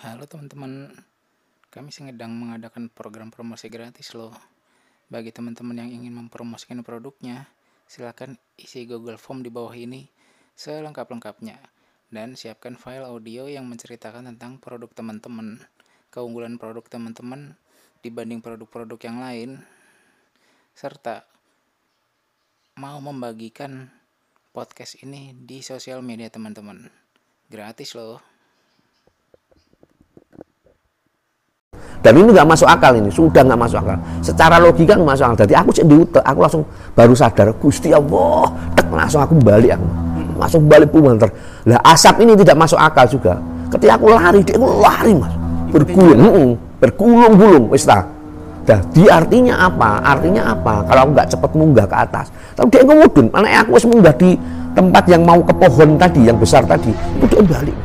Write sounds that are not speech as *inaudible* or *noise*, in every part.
Halo teman-teman, kami sedang mengadakan program promosi gratis loh. Bagi teman-teman yang ingin mempromosikan produknya, silakan isi Google Form di bawah ini selengkap-lengkapnya dan siapkan file audio yang menceritakan tentang produk teman-teman, keunggulan produk teman-teman dibanding produk-produk yang lain, serta mau membagikan podcast ini di sosial media teman-teman. Gratis loh. Dan ini nggak masuk akal ini sudah nggak masuk akal. Secara logika nggak masuk akal. Jadi aku cek diutek aku langsung baru sadar gusti allah. Tek langsung aku balik aku. Langsung balik pumanter lah asap ini tidak masuk akal juga. Ketika aku lari dia aku lari mas. Bergulung mm, bergulung-gulung wis ta. Jadi artinya apa? Artinya apa? Kalau aku nggak cepat munggah ke atas. Tapi dia ngomudun mana aku wis munggah di tempat yang mau ke pohon tadi yang besar tadi. Itu dia balik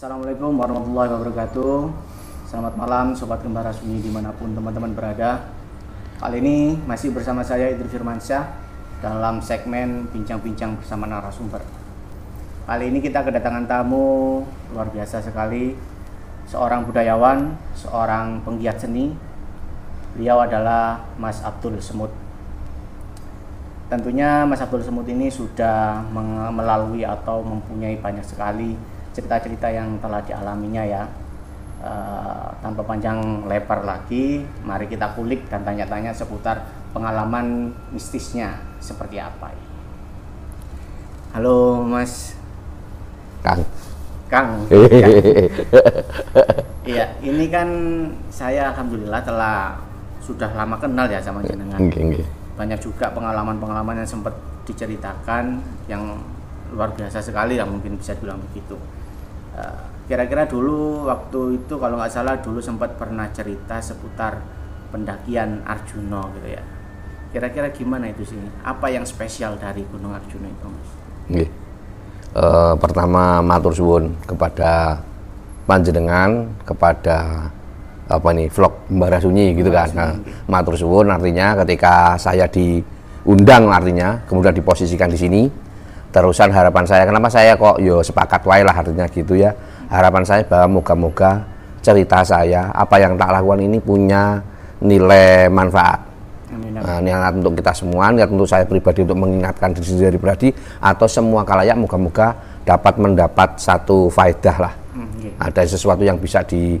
Assalamualaikum warahmatullahi wabarakatuh. Selamat malam Sobat Kembara Sunyi di mana pun teman-teman berada. Kali ini masih bersama saya Idris Firmansyah Dalam segmen Bincang-Bincang bersama narasumber. Kali ini kita kedatangan tamu luar biasa sekali. Seorang budayawan, seorang penggiat seni. Beliau adalah Mas Abdul Semut. Tentunya Mas Abdul Semut ini sudah melalui atau mempunyai banyak sekali cerita-cerita yang telah dialaminya ya. Eh, tanpa panjang lebar lagi, mari kita kulik dan tanya-tanya seputar pengalaman mistisnya seperti apa. Halo Mas Kang Kang. *laughs* Iya, ini kan saya alhamdulillah telah sudah lama kenal ya sama jenengan banyak juga pengalaman-pengalaman yang sempat diceritakan yang luar biasa sekali lah mungkin bisa dibilang begitu. Kira-kira dulu waktu itu kalau nggak salah dulu sempat pernah cerita seputar pendakian Arjuna gitu ya. Kira-kira gimana itu sih? Apa yang spesial dari Gunung Arjuna itu, Mas? Eh, pertama matur suwun kepada panjenengan kepada apa nih vlog Mbara Sunyi gitu kan. Nah, matur suwun artinya ketika saya diundang artinya kemudian diposisikan di sini terusan harapan saya kenapa saya kok yo sepakat wae lah artinya gitu ya. Harapan saya bahwa moga-moga cerita saya apa yang tak lakukan ini punya nilai manfaat. Nah, niat untuk kita semua, niat untuk saya pribadi untuk mengingatkan diri sendiri pribadi atau semua kalayak moga-moga dapat mendapat satu faedah lah. Hmm, iya. Ada sesuatu yang bisa di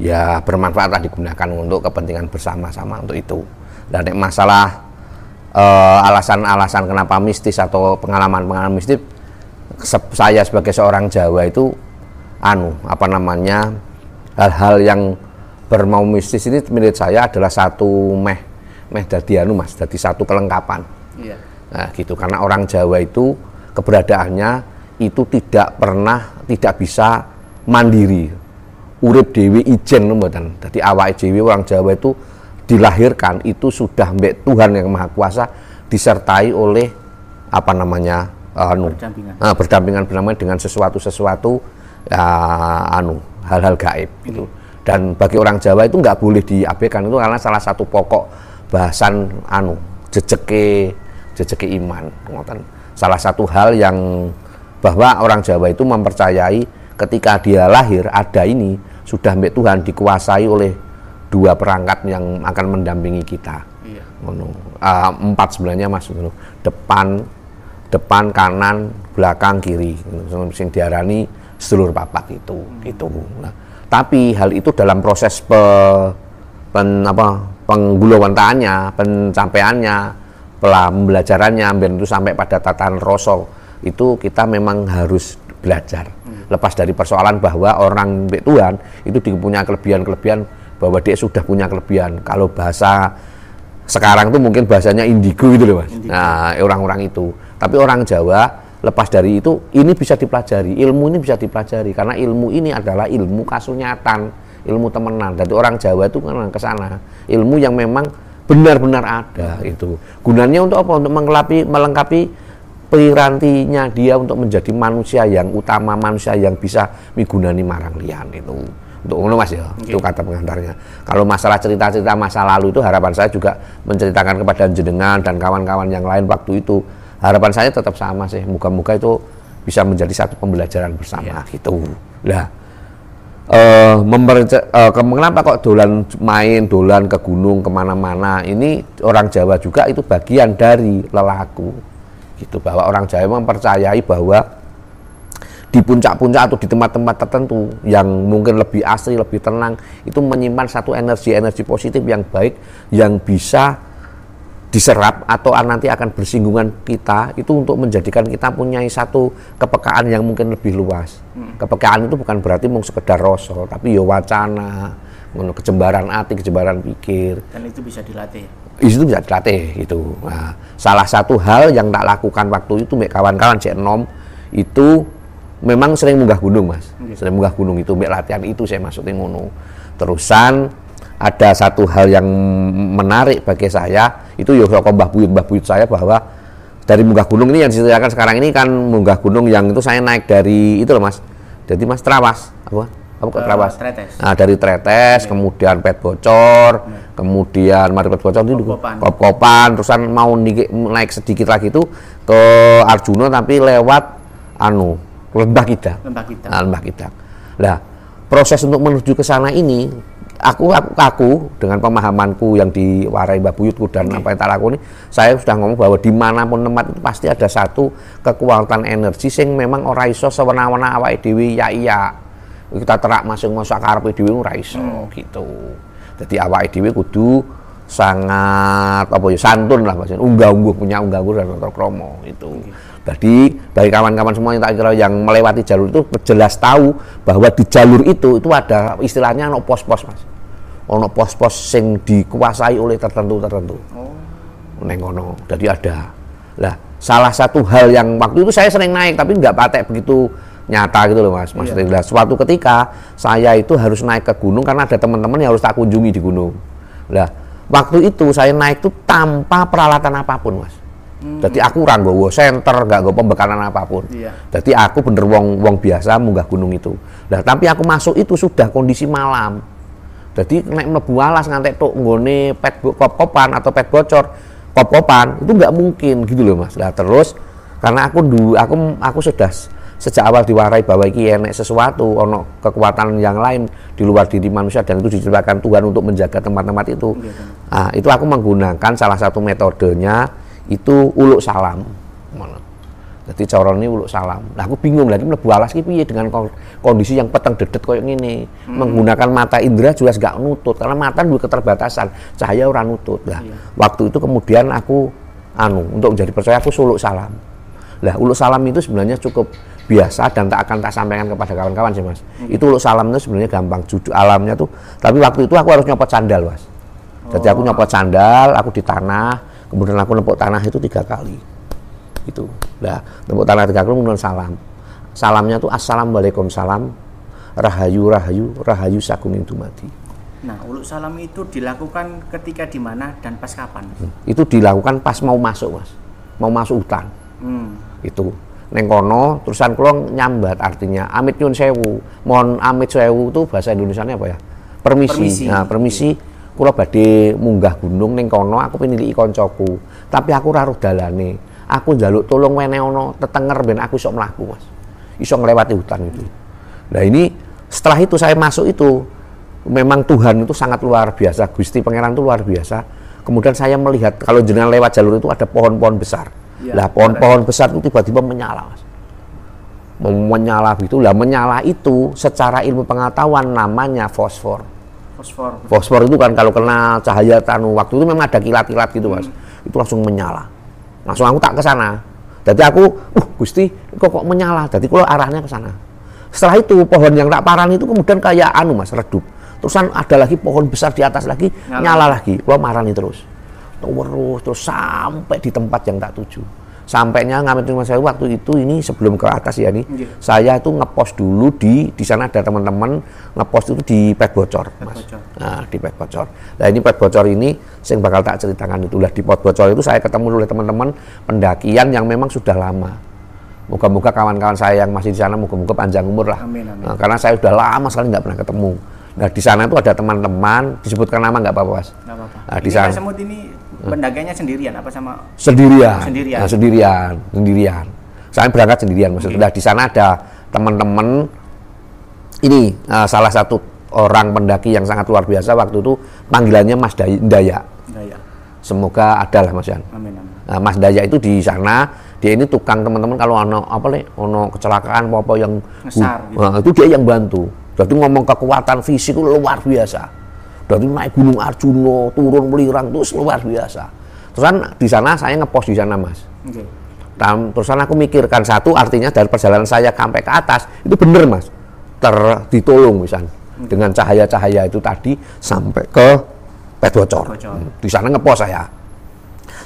ya bermanfaat lah digunakan untuk kepentingan bersama-sama untuk itu. Dan eh, alasan-alasan kenapa mistis atau pengalaman-pengalaman mistis se- saya sebagai seorang Jawa itu anu apa namanya hal-hal yang bermau mistis ini menurut saya adalah satu meh meh dadi anu mas dadi satu kelengkapan. Iya. nah gitu. Karena orang Jawa itu keberadaannya itu tidak pernah tidak bisa mandiri. Urip dewi ijen mboten. Dadi awake dhewe orang Jawa itu dilahirkan itu sudah mbek Tuhan yang Maha Kuasa disertai oleh apa namanya anu Berdampingan. Nah, berdampingan bernama dengan sesuatu-sesuatu ya, anu hal-hal gaib gitu. Dan bagi orang Jawa itu nggak boleh diabaikan itu karena salah satu pokok bahasan anu jejeke jejeke iman ngoten. Salah satu hal yang bahwa orang Jawa itu mempercayai ketika dia lahir ada ini sudah mbek Tuhan dikuasai oleh dua perangkat yang akan mendampingi kita. Iya. Ah, empat sebenarnya mas depan depan kanan belakang kiri. Sing diarani sedulur papat itu. Gitu nah, tapi hal itu dalam proses pe, pen, apa penggulawantaannya pencapaiannya pembelajarannya ambil itu sampai pada tatanan rosol itu kita memang harus belajar. Lepas dari persoalan bahwa orang Tuhan itu punya kelebihan-kelebihan bahwa dia sudah punya kelebihan. Kalau bahasa sekarang tuh mungkin bahasanya indigo gitu loh mas. Nah orang-orang itu. Tapi orang Jawa lepas dari itu ini bisa dipelajari. Ilmu ini bisa dipelajari karena ilmu ini adalah ilmu kasunyatan ilmu temenan. Jadi orang Jawa itu kan ke sana ilmu yang memang benar-benar ada itu. Gunanya untuk apa? Untuk melengkapi melengkapi pirantinya dia untuk menjadi manusia yang utama manusia yang bisa migunani marang lian itu untuk ngono mas ya itu kata pengantarnya. Kalau masalah cerita-cerita masa lalu itu harapan saya juga menceritakan kepada jenengan dan kawan-kawan yang lain waktu itu. Harapan saya tetap sama sih. Muka-muka itu bisa menjadi satu pembelajaran bersama gitu. Lah eh memperce- eh, ke- kenapa kok dolan main dolan ke gunung ke mana-mana? Ini orang Jawa juga itu bagian dari lelaku gitu. Bahwa orang Jawa mempercayai bahwa di puncak-puncak atau di tempat-tempat tertentu yang mungkin lebih asri, lebih tenang, itu menyimpan satu energi-energi positif yang baik yang bisa diserap atau nanti akan bersinggungan kita itu untuk menjadikan kita punya satu kepekaan yang mungkin lebih luas. Kepekaan itu bukan berarti mau sekedar rosol, tapi ya wacana, kejembaran hati, kejembaran pikir, Dan itu bisa dilatih. di situ bisa dilatih gitu. Nah, salah satu hal yang tak lakukan waktu itu kawan-kawan cek nom itu memang sering munggah gunung mas, sering munggah gunung itu latihan itu saya maksudnya ngono. Terusan ada satu hal yang menarik bagi saya itu ya kalau mbah buyut mbah buyut saya bahwa dari munggah gunung ini yang diceritakan sekarang ini kan munggah gunung yang itu saya naik dari itu loh mas, jadi mas Trawas apa? Apa kok Eh, Trawas? Tretes. Nah, dari Tretes, kemudian Pet Bocor, kemudian mari Pet Bocor itu Kop-kopan. kop-kopan, terusan mau naik sedikit lagi itu ke Arjuna tapi lewat anu Lembah Kidang. Lembah kita. Nah, Lembah Kidang. Nah, proses untuk menuju ke sana ini aku aku, aku dengan pemahamanku yang diwarai Mbak Buyutku dan apa yang tak lakoni, saya sudah ngomong bahwa di mana pun tempat itu pasti ada satu kekuatan energi sing memang ora iso sewenang-wenang awake dhewe ya iya. Kita terak masing masuk karepe dhewe ora iso gitu. Jadi awake dhewe kudu sangat apa ya santun lah maksudnya unggah-ungguh punya unggah-ungguh dan kromo itu. Jadi bagi kawan-kawan semua yang tak kira yang melewati jalur itu jelas tahu bahwa di jalur itu itu ada istilahnya ono pos-pos mas, ono pos-pos sing dikuasai oleh tertentu-tertentu. Neng kono, jadi ada. Lah, salah satu hal yang waktu itu saya sering naik tapi nggak patek begitu nyata gitu loh mas. Maksudnya lah, suatu ketika saya itu harus naik ke gunung karena ada teman-teman yang harus tak kunjungi di gunung. Lah, waktu itu saya naik tuh tanpa peralatan apa pun mas. Jadi aku ora nggawa senter, nggak nggawa pembekalan apa pun. Iya. Jadi aku bener wong wong biasa munggah gunung itu. Lah tapi aku masuk itu sudah kondisi malam. Jadi naik mlebu alas ngantek tok nggone pet kop-kopan atau pet bocor kop-kopan itu nggak mungkin gitu loh Mas. Lah terus karena aku du, aku aku sudah sejak awal diwarai bahwa iki enek sesuatu ono kekuatan yang lain di luar diri manusia dan itu diciptakan Tuhan untuk menjaga tempat-tempat itu. Ah, itu aku menggunakan salah satu metodenya itu uluk salam. Mana? Jadi cara ini uluk salam. Nah aku bingung lagi mlebu alas ki piye dengan kon- kondisi yang peteng dedet koyo ngene. Menggunakan mata indera jelas gak nutut karena mata dua keterbatasan, cahaya ora nutut. Lah, waktu itu kemudian aku anu untuk menjadi percaya aku suluk salam. Lah, uluk salam itu sebenarnya cukup biasa dan tak akan tak sampaikan kepada kawan-kawan sih Mas. Itu uluk salam itu sebenarnya gampang jujur alamnya tuh. Tapi waktu itu aku harus nyopot sandal, Mas. Jadi aku nyopot sandal, aku di tanah, kemudian aku nempuk tanah itu tiga kali. Itu. Nah tepuk tangan tiga kali kemudian salam. Salamnya tuh assalamualaikum salam rahayu rahayu rahayu sakuning dumadi. Nah, uluk salam itu dilakukan ketika di mana dan pas kapan? itu dilakukan pas mau masuk mas. Mau masuk hutan. Hmm. itu. Neng kono terusan kulon nyambat artinya amit nyun sewu. Mohon amit sewu itu bahasa Indonesia apa ya? Permisi, Permisi. nah permisi kula badhe munggah gunung neng kono aku niliki koncoku tapi aku raruh dalane aku njaluk tolong wene tetenger ben aku iso mlaku Mas. Iso ngelewati hutan itu. Nah ini setelah itu saya masuk itu memang Tuhan itu sangat luar biasa, Gusti Pangeran itu luar biasa. Kemudian saya melihat kalau jenengan lewat jalur itu ada pohon-pohon besar. Iya, lah pohon-pohon besar itu tiba-tiba menyala, Mas. Menyala gitu. Lah menyala itu secara ilmu pengetahuan namanya fosfor. Fosfor. Fosfor itu kan kalau kena cahaya tanu waktu itu memang ada kilat-kilat gitu mas, itu langsung menyala. Langsung aku tak ke sana. Jadi aku, uh gusti, kok kok menyala? Jadi kalau arahnya ke sana. Setelah itu pohon yang tak parah itu kemudian kayak anu mas redup. Terusan ada lagi pohon besar di atas lagi Nyala. nyala, lagi. Kalau marani terus, terus terus sampai di tempat yang tak tuju. Sampainya ngamet rumah saya waktu itu ini sebelum ke atas ya nih, Iya. saya itu ngepost dulu di di sana ada teman-teman ngepost itu di pet bocor, mas. bocor. Nah, di pet bocor. Nah, ini pet bocor ini yang bakal tak ceritakan itulah di pet bocor itu saya ketemu oleh teman-teman pendakian yang memang sudah lama. Moga-moga kawan-kawan saya yang masih di sana moga-moga panjang umur lah. Amin, amin. Nah, karena saya sudah lama sekali nggak pernah ketemu. Nah, di sana itu ada teman-teman, disebutkan nama nggak apa-apa, Mas. Nggak apa-apa. Nah, di ini sana Semut ini pendakiannya sendirian apa sama sendirian. Sendirian. Nah, sendirian, sendirian. Saya berangkat sendirian maksudnya. Nah, di sana ada teman-teman ini eh, salah satu orang pendaki yang sangat luar biasa waktu itu panggilannya Mas Day- Daya. Daya? Semoga ada lah Mas Yan. Amin amin. Nah, Mas Daya itu di sana dia ini tukang teman-teman kalau ono apa le ono kecelakaan apa apa yang Ngesar gitu. Nah, itu dia yang bantu. Jadi ngomong kekuatan fisik itu luar biasa. Dari naik Gunung Arjuna, turun melirang itu luar biasa. Terus kan di sana saya ngepost di sana mas. Oke. Dan terusan aku mikirkan satu artinya dari perjalanan saya sampai ke atas itu bener mas. Ter ditolong misal dengan cahaya-cahaya itu tadi sampai ke pet bocor. Hmm, Di sana ngepost saya.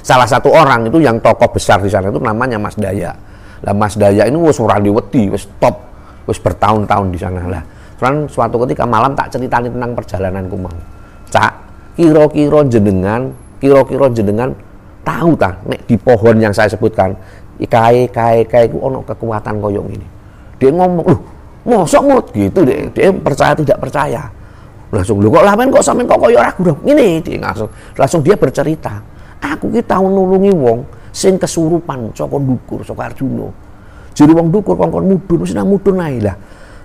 Salah satu orang itu yang tokoh besar di sana itu namanya Mas Daya. Lah Mas Daya ini wis ora diwedi, wis top, wis bertahun-tahun di sana lah. Terus suatu ketika malam tak ceritani tentang perjalananku mau. Cak, kira-kira jenengan, kira-kira jenengan tahu ta nek di pohon yang saya sebutkan kae kae kae ku ono kekuatan koyong ini. Dia ngomong, "Loh, mosok mut?" gitu deh. Dia percaya tidak percaya. Langsung lu kok lamen kok sampean kok koyo ragu dong. Ini dia langsung langsung dia bercerita. Aku ki tau nulungi wong sing kesurupan saka ndukur saka Arjuna. Jadi wong dukur kongkon mudun nang mudun lah.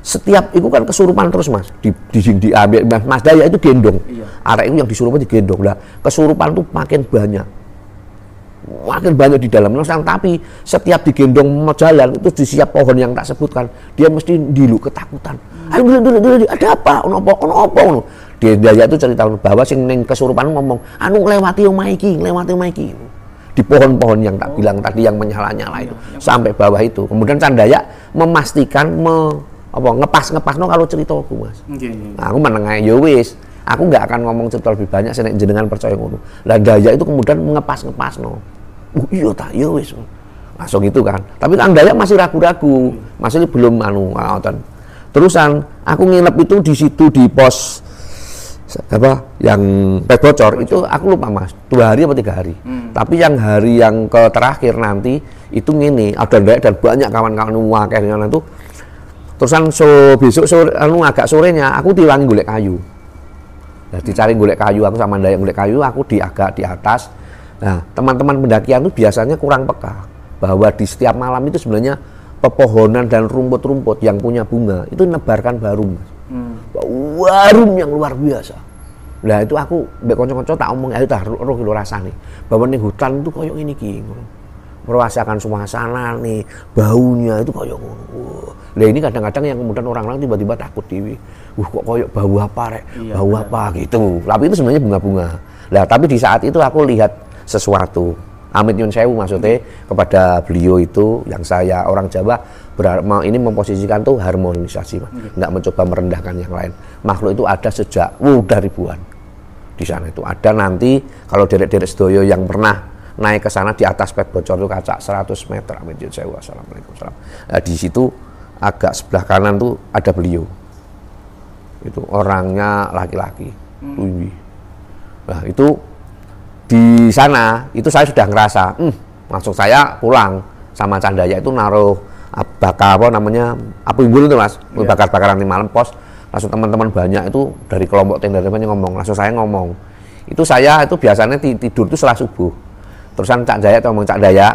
Setiap itu kan kesurupan terus Mas. Di di, diambil Mas, Mas Daya itu gendong. Iya. Arek itu yang disurupan digendong lah. Kesurupan tuh makin banyak. Makin banyak di dalam. Losang tapi setiap digendong mau jalan itu di siap pohon yang tak sebutkan. Dia mesti dilu ketakutan. Ayo dulu dulu dulu ada apa? Ono apa? Ono apa? Ono. Dia dia itu cerita bahwa sing ning kesurupan ngomong anu lewati omah iki lewati omah iki. Di pohon-pohon yang tak bilang tadi yang menyala-nyala itu. Sampai bawah itu. Kemudian Candaya memastikan me, apa ngepas-ngepas no kalau cerita aku mas oke. Nah, aku menengah ya wis. Aku nggak akan ngomong cerita lebih banyak sih jenengan percaya ngono. Lah Daya itu kemudian ngepas-ngepas no. Oh iya tak ya wis. Langsung itu kan. Tapi kan Daya masih ragu-ragu. Masih belum anu ngoten. Terusan aku nginep itu di situ di pos apa yang pet bocor itu aku lupa mas dua hari apa tiga hari tapi yang hari yang ke terakhir nanti itu ngene ada dan banyak kawan-kawan wakil itu terusan so besok sore anu agak sorenya aku diwangi golek kayu. Nah dicari golek kayu aku sama Dayak golek kayu aku di agak di atas. Nah teman-teman pendakian itu biasanya kurang peka bahwa di setiap malam itu sebenarnya pepohonan dan rumput-rumput yang punya bunga itu nebarkan barum Mas. Hmm. barum yang luar biasa. Nah itu aku mbek kanca-kanca tak omong ayo tah roh lho rasane. Bahwa ning hutan itu koyo ngene iki ngono merasakan suasana nih baunya itu kayak ngono. Lah ini kadang-kadang yang kemudian orang-orang tiba-tiba takut dewi. Wah kok kayak bau apa rek? Iya, bau benar. apa gitu. Tapi itu sebenarnya bunga-bunga. Lah tapi di saat itu aku lihat sesuatu. Amit Yun Sewu maksudnya kepada beliau itu yang saya orang Jawa mau ini memposisikan tuh harmonisasi, Mas. nggak mencoba merendahkan yang lain. Makhluk itu ada sejak udah ribuan di sana itu ada nanti kalau derek-derek sedoyo yang pernah naik ke sana di atas pet bocor itu kaca 100 meter. Amin sewu. Assalamualaikum salam nah, di situ agak sebelah kanan tuh ada beliau. Itu orangnya laki-laki tinggi. Nah itu di sana itu saya sudah ngerasa hmm, langsung saya pulang sama Candaya itu naruh bakar apa namanya api unggul itu mas. Iya. bakar-bakaran di malam pos. Langsung teman-teman banyak itu dari kelompok tenda temannya ngomong langsung saya ngomong. Itu saya itu biasanya ti- tidur itu setelah subuh terusan Cak Jaya atau ngomong Cak Daya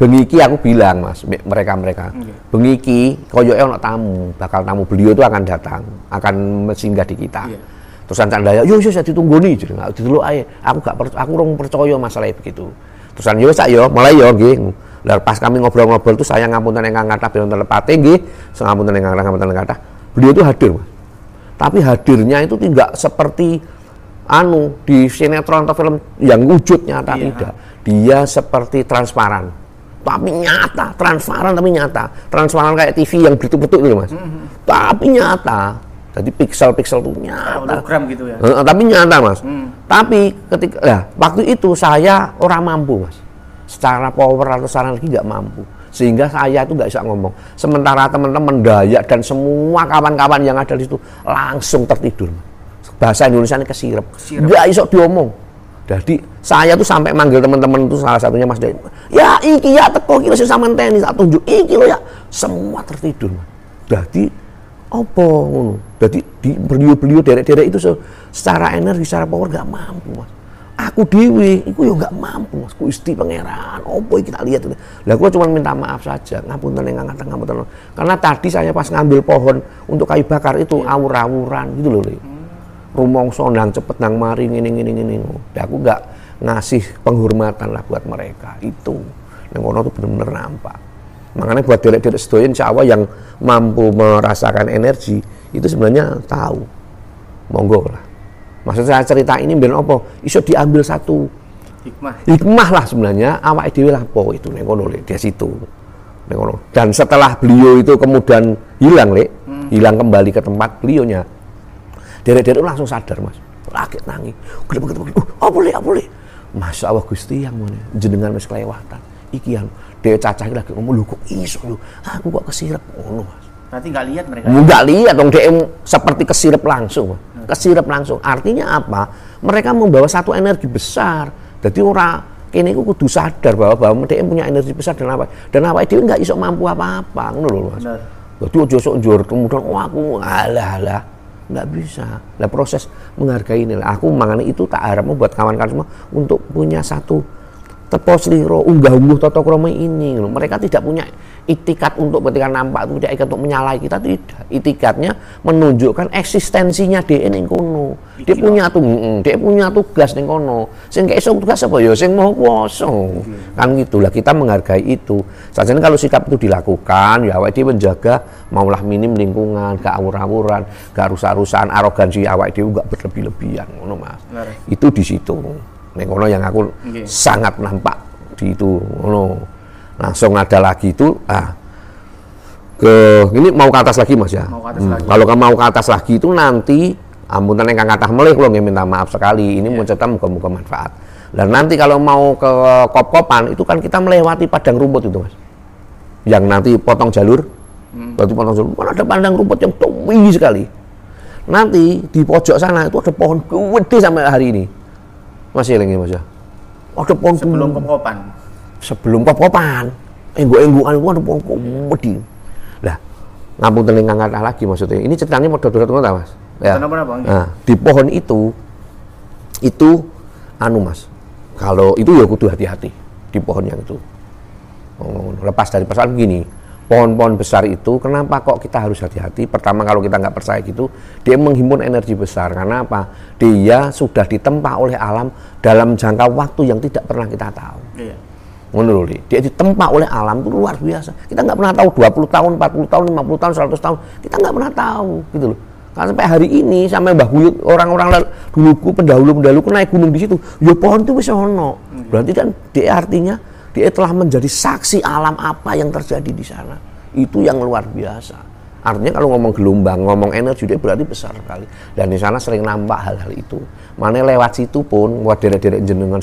bengi iki aku bilang mas me- mereka-mereka bengi iki koyoke ono tamu bakal tamu beliau itu akan datang akan singgah di kita. Iya. terus Candaya yo yo saya ditunggu nih jadi nggak dulu ae. Aku gak per, aku rong percaya masalah begitu. Terus yo sak yo mulai yo nggih. Lah pas kami ngobrol-ngobrol tuh saya ngapunten ingkang kathah bilih telepati nggih. Ngapunten ingkang kathah ngapunten kathah. Beliau itu hadir mas. Tapi hadirnya itu tidak seperti anu di sinetron atau film yang wujud nyata Iya. tidak dia seperti transparan. Tapi nyata transparan tapi nyata. Transparan kayak TV yang betul-betul itu mas. Mm-hmm. tapi nyata jadi pixel-pixel tuh nyata. Hologram gitu ya? Tapi nyata mas. Hmm. tapi ketika ya waktu itu saya orang mampu mas. Secara power atau secara lagi nggak mampu. Sehingga saya itu nggak bisa ngomong. Sementara teman-teman Dayak dan semua kawan-kawan yang ada di situ langsung tertidur Mas. bahasa Indonesia ini kesirep. Nggak bisa diomong jadi saya tuh sampai manggil teman-teman itu salah satunya Mas Dayak ya iki ya teko kira sing sampean teni tak tunjuk. Iki lo ya. Semua tertidur jadi apa ngono? Jadi di beliau-beliau derek-derek itu se- secara energi secara power gak mampu mas. Aku dewi itu ya gak mampu mas. Gusti pangeran apa kita lihat. Itu lah gua cuma minta maaf saja ngapunten yang ngapunten ngapunten karena tadi saya pas ngambil pohon untuk kayu bakar itu awur-awuran gitu loh. Rumongso nang cepet nang mari ngene ngene ngene aku gak ngasih penghormatan lah buat mereka. Itu. Yang kono tuh bener-bener nampak. Makanya buat derek-derek sedoyo insya Allah yang mampu merasakan energi itu sebenarnya tahu. Monggo lah. Maksud saya cerita ini biar apa? Iso diambil satu. Hikmah. Hikmah lah sebenarnya. Awak dhewe lah po itu? Ning kono Lek, di situ. Kono. dan setelah beliau itu kemudian hilang lek hilang kembali ke tempat beliaunya derek-derek langsung sadar mas. Lagi nangis. Gede gede gede oh boleh oh boleh? Masya Allah gusti yang mana jenengan wis kelewatan. Iki yang dia cacah lagi ngomong lu kok iso lu aku kok kesirep ngono mas. Berarti nggak lihat mereka? Enggak lihat dong DM seperti kesirep langsung. Kesirep langsung. Artinya apa? Mereka membawa satu energi besar. Jadi orang kini aku kudu sadar bahwa bahwa DM punya energi besar dan apa dan apa dia nggak iso mampu apa-apa. Ngono lho Mas. Benar. Jadi ojo sok njur kemudian oh aku alah alah nggak bisa. Lah proses menghargai ini. Aku mangane itu tak harap buat kawan-kawan semua untuk punya satu tepos liro unggah ungguh toto kromo ini. Mereka tidak punya itikat untuk ketika nampak itu tidak ikat untuk menyalahi kita tidak. Itikatnya menunjukkan eksistensinya dia ning kono. Dia punya tuh dia punya tugas ning kono. Sing esok tugas apa? Ya sing mau kuasa. Kan gitulah kita menghargai itu. Saja kalau sikap itu dilakukan ya awak dia menjaga maulah minim lingkungan gak awur-awuran gak rusak-rusakan arogansi awak dia gak berlebih-lebihan ngono mas. Itu di situ Ning kono yang aku Nggih. sangat nampak di itu ngono. Langsung ada lagi itu ah ke ini mau ke atas lagi mas ya? Mau ke atas Hmm, lagi. kalau kamu mau ke atas lagi itu nanti ampunan yang kathah melih kula nggih minta maaf sekali. Ini Iya. mau cerita muka-muka manfaat. Dan nanti kalau mau ke kop-kopan itu kan kita melewati padang rumput itu mas. Yang nanti potong jalur. Hmm. berarti potong jalur. Kan ada padang rumput yang tinggi sekali. Nanti di pojok sana itu ada pohon gede sampai hari ini masih lagi mas ya? Ada pohon sebelum kepopan sebelum kop-kopan engguk-enggukan ada pohon gede lah ngampung teling kata lagi maksudnya. Ini ceritanya mau dodol satu mas? Ya. Kenapa, kenapa? nah, di pohon itu itu anu mas kalau itu ya kudu hati-hati di pohon yang itu. Oh, lepas dari persoalan begini pohon-pohon besar itu kenapa kok kita harus hati-hati pertama kalau kita nggak percaya gitu dia menghimpun energi besar karena apa dia sudah ditempa oleh alam dalam jangka waktu yang tidak pernah kita tahu iya lho, Dik. Dia ditempa oleh alam itu luar biasa. Kita nggak pernah tahu 20 tahun, 40 tahun, 50 tahun, 100 tahun. Kita nggak pernah tahu gitu loh. Karena sampai hari ini sampai Mbah Buyut orang-orang duluku pendahulu-pendahuluku naik gunung di situ. Ya pohon itu wis ono. Berarti kan dia artinya dia telah menjadi saksi alam apa yang terjadi di sana. Itu yang luar biasa. Artinya kalau ngomong gelombang, ngomong energi dia berarti besar sekali. Dan di sana sering nampak hal-hal itu. Mana lewat situ pun, buat derek-derek jenengan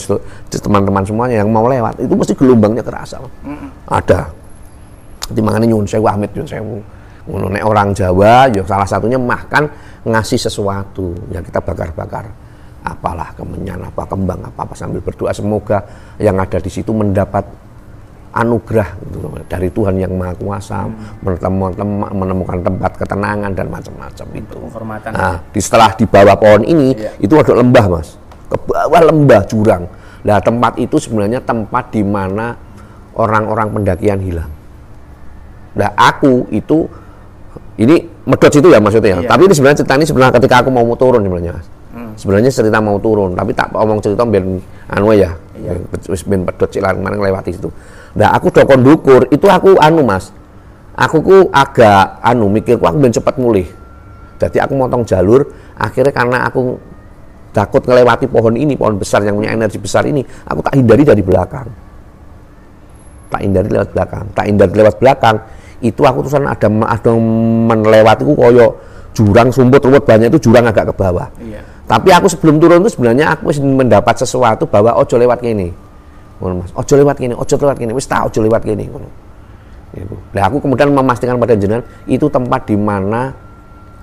teman-teman semuanya yang mau lewat, itu mesti gelombangnya kerasa. Ada. Timbangannya nyun sewu, Amit nyun sewu. Nek orang Jawa, ya salah satunya makan ngasih sesuatu. Ya kita bakar-bakar. Apalah kemenyan, apa kembang, apa, apa sambil berdoa semoga yang ada di situ mendapat anugerah gitu dari Tuhan yang Maha Kuasa menemukan, menemukan tempat ketenangan dan macam-macam itu. penghormatan Nah, di setelah di bawah pohon ini Iya. itu ada lembah mas, ke bawah lembah jurang. Nah tempat itu sebenarnya tempat di mana orang-orang pendakian hilang. Nah aku itu ini medot situ ya maksudnya ya. Tapi ini sebenarnya cerita ini sebenarnya ketika aku mau turun sebenarnya. Mas. Sebenarnya cerita mau turun, tapi tak omong cerita ben anu ya. Iya. Wis ben pedot cilan kemarin ngelewati situ. Nah aku dokon dukur, itu aku anu Mas. Aku ku agak anu mikirku aku ben cepet mulih. Jadi aku motong jalur, akhirnya karena aku takut ngelewati pohon ini, pohon besar yang punya energi besar ini, aku tak hindari dari belakang tak hindari lewat belakang tak hindari lewat belakang itu aku tuh ada ada melewatiku koyo jurang sumput rumput banyak itu jurang agak ke bawah Iya. Tapi aku sebelum turun itu sebenarnya aku mendapat sesuatu bahwa ojo lewat gini ngono mas ojo lewat gini ojo lewat gini wis tak ojo lewat gini ngono. Nah, aku kemudian memastikan pada jenengan itu tempat di mana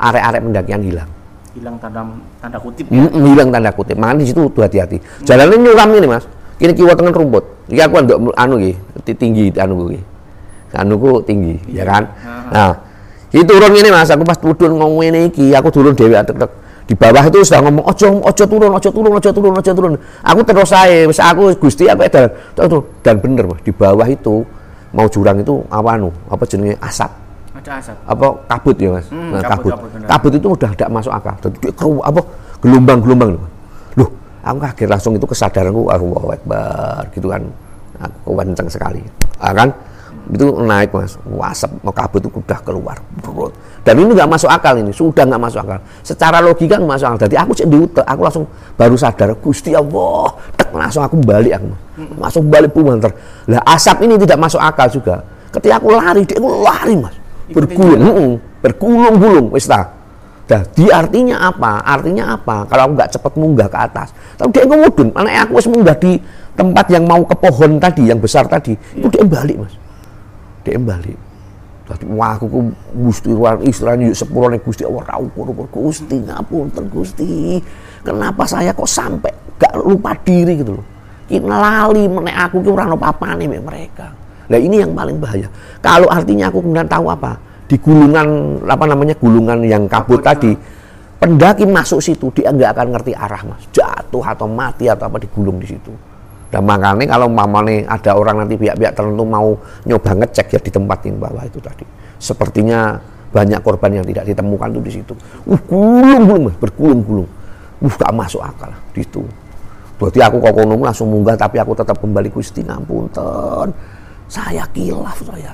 arek-arek pendakian hilang. Hilang tanda tanda kutip. Mm, hilang tanda kutip. Makanya di situ tuh hati-hati. Jalannya nyuram ini mas. Kini kiwa tengah rumput. Iki aku ndok anu ti- tinggi anu ki. Anu ku tinggi, ya kan? Nah, ini turun ini mas. Aku pas turun ngomong ini iki, aku turun dewi tek tek. Di bawah itu sudah ngomong ojo ojo turun ojo turun ojo turun ojo turun. Aku terus saya, wis aku gusti aku dan dan bener mas. Di bawah itu mau jurang itu apa anu apa jenenge asap. Ada asap. apa kabut ya mas? Hmm, Nah, kabut, kabut. kabut, kabut, itu udah tidak masuk akal. Jadi keru- apa gelombang-gelombang loh loh aku kaget langsung itu kesadaranku Allahu Akbar gitu kan. Aku kenceng sekali. Ah, kan itu naik mas. Wah, asap mau kabut itu udah keluar Brut. dan ini nggak masuk akal ini sudah nggak masuk akal. Secara logika nggak masuk akal. Jadi aku cek di utek, aku langsung baru sadar Gusti Allah. Tek langsung aku balik aku masuk balik pumanter lah asap ini tidak masuk akal juga. Ketika aku lari dia aku lari mas. Bergulung bergulung-gulung wis ta. Jadi artinya apa? Artinya apa? Kalau aku nggak cepet munggah ke atas, tapi dia ngomudun. Mana aku wis munggah di tempat yang mau ke pohon tadi, yang besar tadi, itu dia balik mas. Dia balik. Wah aku ku gusti ruang istilahnya yuk sepuluh nih gusti Allah rau ukur gusti ngapunten gusti. Kenapa saya kok sampai gak lupa diri gitu loh? Kita lali menek aku ki ora ono papane mek mereka. Nah ini yang paling bahaya. Kalau artinya aku kemudian tahu apa? Di gulungan apa namanya gulungan yang kabut tadi, pendaki masuk situ dia nggak akan ngerti arah mas, jatuh atau mati atau apa digulung di situ. Dan makanya kalau mamane ada orang nanti pihak-pihak tertentu mau nyoba ngecek ya di tempat yang bawah itu tadi. Sepertinya banyak korban yang tidak ditemukan tuh di situ. Uh, gulung-gulung, bergulung-gulung. Uh, gak masuk akal di situ. Berarti aku kok langsung munggah tapi aku tetap kembali Gusti ngapunten. Saya kilaf saya.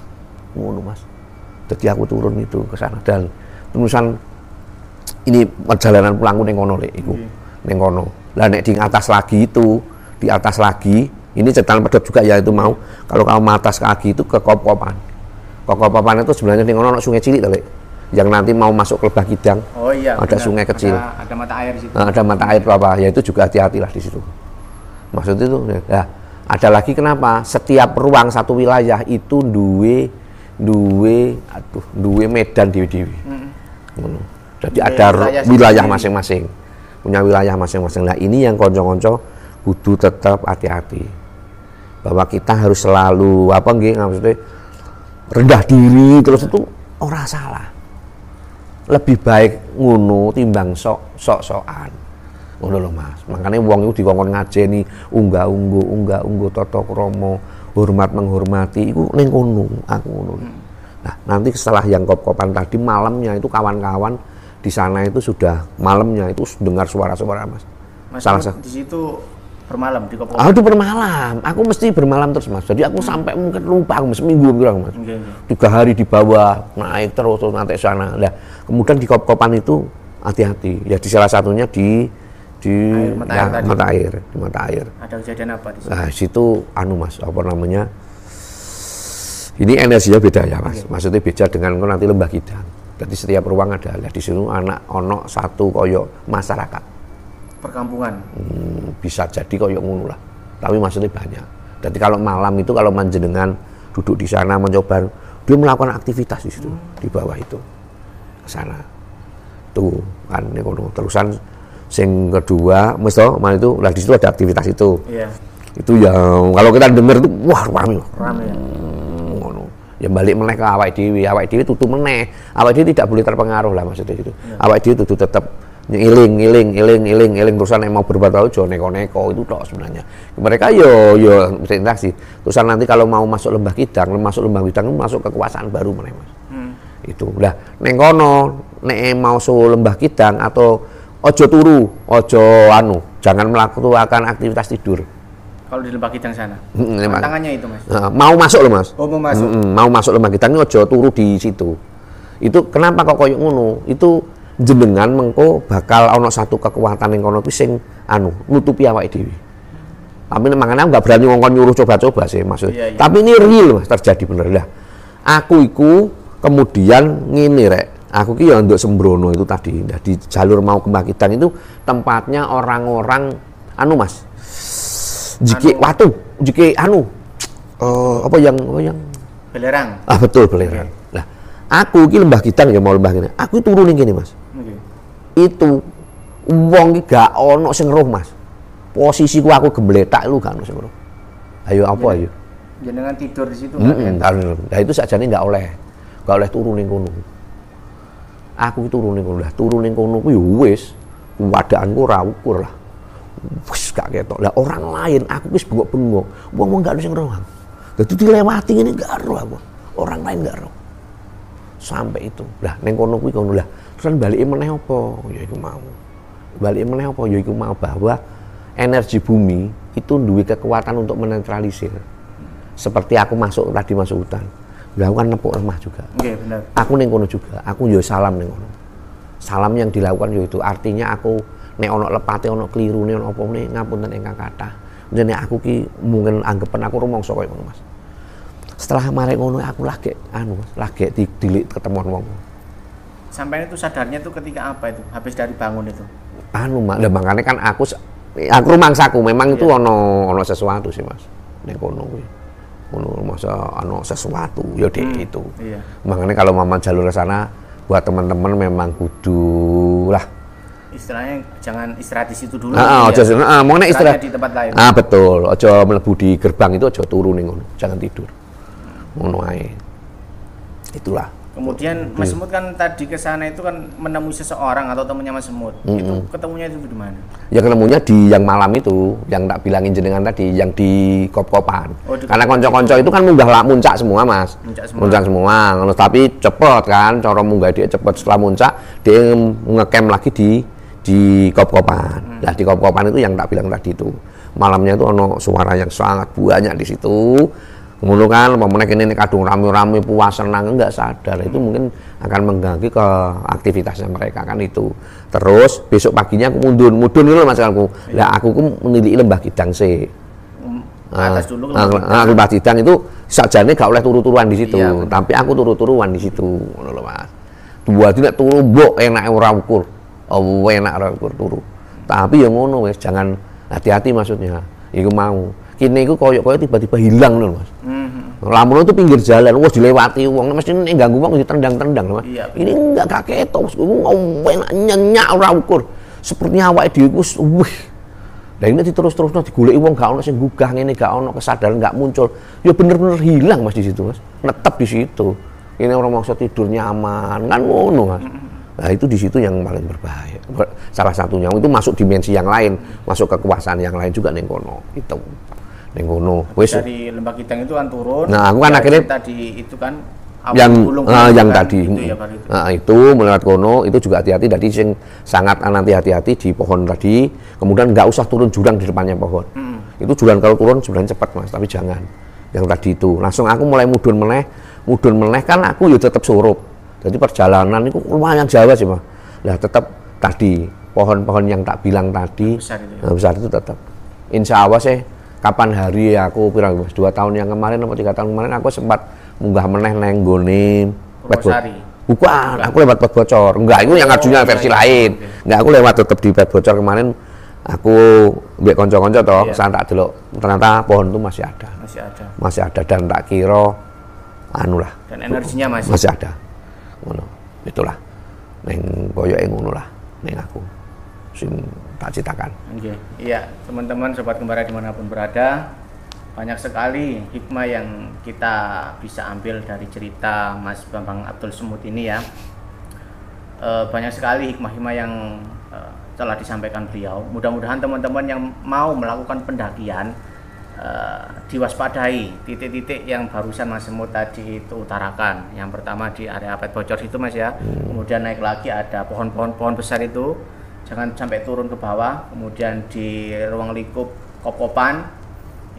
Ngono Mas. Jadi aku turun itu ke sana dan tulisan ini perjalanan pulangku ning kono lek iku. Ning kono. Lah nek di atas lagi itu, di atas lagi, ini cetan pedot juga ya itu mau. Kalau kamu atas lagi itu ke Kop-Kopan. Kop-Kopan itu sebenarnya ning kono ono sungai cilik Lek. Yang nanti mau masuk ke Lebah Kidang. Oh iya. Ada benar. sungai kecil. Ada, ada mata air di situ. Nah, ada mata air apa ya itu juga hati-hatilah di situ maksud itu ya ada lagi kenapa setiap ruang satu wilayah itu duwe duwe aduh duwe medan dewi-dewi Ngono. jadi Duwe ada wilayah masing-masing punya wilayah masing-masing nah ini yang konco-konco kudu tetap hati-hati. Bahwa kita harus selalu apa nggih maksudnya rendah diri terus itu orang salah. Lebih baik ngono timbang sok sok sokan ngono lho mas. Makanya wong itu dikongkon ngajeni unggah unggu unggah unggu toto kromo hormat menghormati itu neng aku ngono. Nah nanti setelah yang kop-kopan tadi malamnya itu kawan-kawan di sana itu sudah malamnya itu dengar suara-suara mas. Mas salah di situ bermalam di Kopo. Aku bermalam, aku mesti bermalam terus mas. Jadi aku sampai mungkin lupa aku seminggu bilang mas. Oke. Tiga hari di bawah naik terus terus nanti sana. Nah, kemudian di kop-kopan itu hati-hati. Ya di salah satunya di di Air, mata ya, air tadi. mata air, di mata air. Ada kejadian apa di situ? Nah situ anu mas, apa namanya? Ini energinya beda ya mas. Maksudnya beda dengan nanti lembah kidang. Jadi setiap ruang ada. Lah di sini anak ono satu koyo masyarakat. Perkampungan. Hmm, bisa jadi koyo ngono lah. Tapi maksudnya banyak. Jadi kalau malam itu kalau manjenengan duduk di sana mencoba dia melakukan aktivitas di situ di bawah itu ke sana. Tuh kan ini kono. Terusan sing kedua mesti mana itu lah di situ ada aktivitas itu. Iya. Itu yang kalau kita dengar itu wah rame. Rame ya. Hmm, ngono. Ya balik meneh ke awak dhewe, awak dhewe tutu meneh. Awak dhewe tidak boleh terpengaruh lah maksudnya gitu. Awak dhewe tutu tetap ngiling ngiling ngiling ngiling ngiling. Terusan yang mau berbuat baik jo neko-neko itu tok sebenarnya. Mereka yo yo bisa interaksi terusan nanti kalau mau masuk lembah kidang masuk lembah kidang itu masuk kekuasaan baru mana mas. Itu. Lah neng kono nek mau su lembah kidang atau ojo turu ojo anu jangan melakukan aktivitas tidur. Kalau di lembah kidang sana. Mm, memang. Tantangannya itu, Mas. Nah, mau masuk loh mas. Oh, mau masuk. Mm-mm, mau masuk lembah kidang ini ojo turu di situ. Itu kenapa kok koyok ngono? Itu jenengan mengko bakal ono satu kekuatan yang kono kuwi sing anu nutupi awake dhewe. Tapi makanya nggak berani ngongkon nyuruh coba-coba sih maksud Iya, iya. tapi ini real mas terjadi bener. Lah aku iku kemudian ngene rek. Aku ki ya nduk sembrono itu tadi. Nah, di jalur mau ke Kidang itu tempatnya orang-orang anu mas jiki watu jiki anu eh, apa yang apa yang? Belerang. ah betul belerang. Lah aku ki lembah Kidang ya mau lembah kene aku turun kene mas. Itu wong gak ono sing roh mas. Posisiku aku gembletak lu gak ono sing roh. Ayo apa ayo? Jenengan tidur di situ Mm-mm, kan? nah, itu sajane nggak oleh. Nggak oleh turun ning kono. Aku turun ning kono. Lah turun ning kono ku ya wis wadaanku ora ukur lah. Wis gak ketok. Lah orang lain aku wis bengok-bengok. Wong wong gak ada sing roh aku dadi dilewati ini gak roh aku. Orang lain gak roh sampai itu. Lah ning kono kuwi kono lah. Terus balik meneh apa? Ya iku mau. Balik meneh apa? Ya iku mau bahwa energi bumi itu duwe kekuatan untuk menetralisir. Seperti aku masuk tadi masuk hutan. Lah aku kan nepuk lemah juga. Oke, benar. aku neng kono juga. Aku yo salam neng kono. Salam yang dilakukan yo itu. Artinya aku nek ono lepate ono keliru nek ono apa nih ngapunten ingkang kathah. Jadi aku ki mungkin anggapan aku rumangsa koyo ngono Mas setelah mari ngono aku lagi anu lagi di, dilik ketemuan wong Sampai itu sadarnya itu ketika apa itu? Habis dari bangun itu. anu mak makanya kan aku aku rumangsaku memang itu ono ono sesuatu sih Mas neng kono kuwi ono masa ono sesuatu ya dek itu Iya. makanya kalau mama jalur ke sana buat teman-teman memang kudu lah Istilahnya jangan istirahat di situ dulu. Ah, ojo ya. ah, mau nek istirahat di tempat lain. Ah, betul. Ojo mlebu di gerbang itu ojo turu ning ngono. Jangan tidur. Ngono ae. Itulah. Kemudian Mas Semut kan tadi ke sana itu kan menemui seseorang atau temannya Mas Semut. Itu ketemunya itu di mana? Ya ketemunya di yang malam itu, yang tak bilangin jenengan tadi, yang di kop-kopan. Oh, di Karena konco-konco itu kan munggah lah muncak semua, Mas. Muncak semua. Muncak semua. Tapi cepet kan, cara munggah dia cepet setelah muncak dia ngecamp lagi di di kop-kopan. Nah, di kop-kopan itu yang tak bilang tadi itu. Malamnya itu ono suara yang sangat banyak di situ. Kemudian kan, pemenang ini kadung rame-rame puas senang nggak sadar itu mungkin akan mengganggu ke aktivitasnya mereka kan itu. Terus besok paginya aku mundun, mundun itu mas aku. Lah aku ku lembah kidang sih. Hmm, ke atas dulu ke Ah, bawah. ah, lembah kidang itu sajane gak oleh turu-turuan di situ, Iya, tapi aku turu-turuan di situ, ngono lho Mas. Dua tidak turu mbok enak ora ukur. Oh, enak ora ukur turu. Tapi ya ngono wis, jangan hati-hati maksudnya. Iku mau. Kini iku koyo-koyo tiba-tiba hilang lho Mas. Mhm. Lamun itu pinggir jalan, wes dilewati wong, mesti ini ganggu wong ditendang-tendang Mas. Iya, Ini enggak gak ketok, Mas. Enak nyenyak ora ukur. Sepertinya awake dhewe wis wih Lah ini terus-terusnya digoleki wong gak ono sing gugah ngene gak ono kesadaran gak muncul. Ya bener-bener hilang Mas di situ Mas. Netep di situ. Ini orang maksud tidur nyaman kan ngono Mas. Nah itu di situ yang paling berbahaya. Ber- Salah satunya itu masuk dimensi yang lain, masuk kekuasaan yang lain juga neng kono. Itu neng kono. Wis. Dari lembah itu kan turun. Nah, aku kan akhirnya- tadi itu kan yang ah, itu yang kan, tadi. itu ya baru itu. Nah, itu melewat kono itu juga hati-hati. Tadi sing sangat nanti hati-hati di pohon tadi. Kemudian nggak usah turun jurang di depannya pohon. Itu jurang kalau turun sebenarnya cepat mas tapi jangan. Yang tadi itu. Langsung aku mulai mudun meneh. Mudun meneh kan aku ya tetap surup. Jadi perjalanan itu lumayan jauh sih mas. Lah tetap tadi pohon-pohon yang tak bilang tadi Besar itu ya? nah, besar itu tetap insya Allah sih kapan hari aku pirang dua tahun yang kemarin atau tiga tahun kemarin aku sempat munggah meneh neng gone Pet Bo- Purwosari. Bukan, aku lewat pet bocor. Enggak, itu yang Oh, ngajunya iya, versi iya. lain. Oke. Enggak, aku lewat tetap di pet bocor kemarin. Aku mbek kanca-kanca toh, Iya. saya tak delok ternyata pohon itu masih ada. Masih ada. Masih ada dan tak kira anu lah, Dan energinya masih. masih ada. Ngono. Itulah. Neng koyoke ngono lah neng aku. Sing tak citakan. Oke, iya teman-teman sobat kembara di mana pun berada, banyak sekali hikmah yang kita bisa ambil dari cerita Mas Bambang Abdul Semut ini ya. Eh, banyak sekali hikmah-hikmah yang eh, telah disampaikan beliau. Mudah-mudahan teman-teman yang mau melakukan pendakian eh, diwaspadai titik-titik yang barusan Mas Semut tadi itu utarakan. Yang pertama di area pet bocor itu Mas ya. Kemudian naik lagi ada pohon-pohon pohon besar itu. Jangan sampai turun ke bawah. Kemudian di ruang lingkup kop-kopan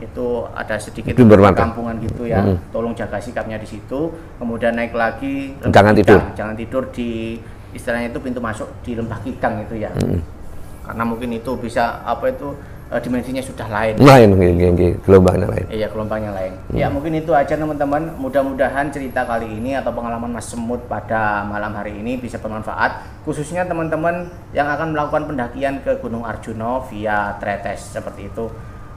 itu ada sedikit kampungan gitu ya. Hmm. Tolong jaga sikapnya di situ. Kemudian naik lagi Jangan tidur. Jangan tidur di istilahnya itu pintu masuk di Lembah Kidang itu ya. Karena mungkin itu bisa apa itu eh, dimensinya sudah lain. lain gelombangnya lain Iya gelombangnya lain. Ya mungkin itu aja teman-teman. Mudah-mudahan cerita kali ini atau pengalaman Mas Semut pada malam hari ini bisa bermanfaat. Khususnya teman-teman yang akan melakukan pendakian ke Gunung Arjuno via Tretes seperti itu.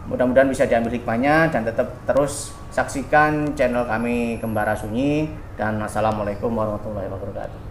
Mudah-mudahan bisa diambil hikmahnya dan tetap terus saksikan channel kami Kembara Sunyi dan Assalamualaikum warahmatullahi wabarakatuh.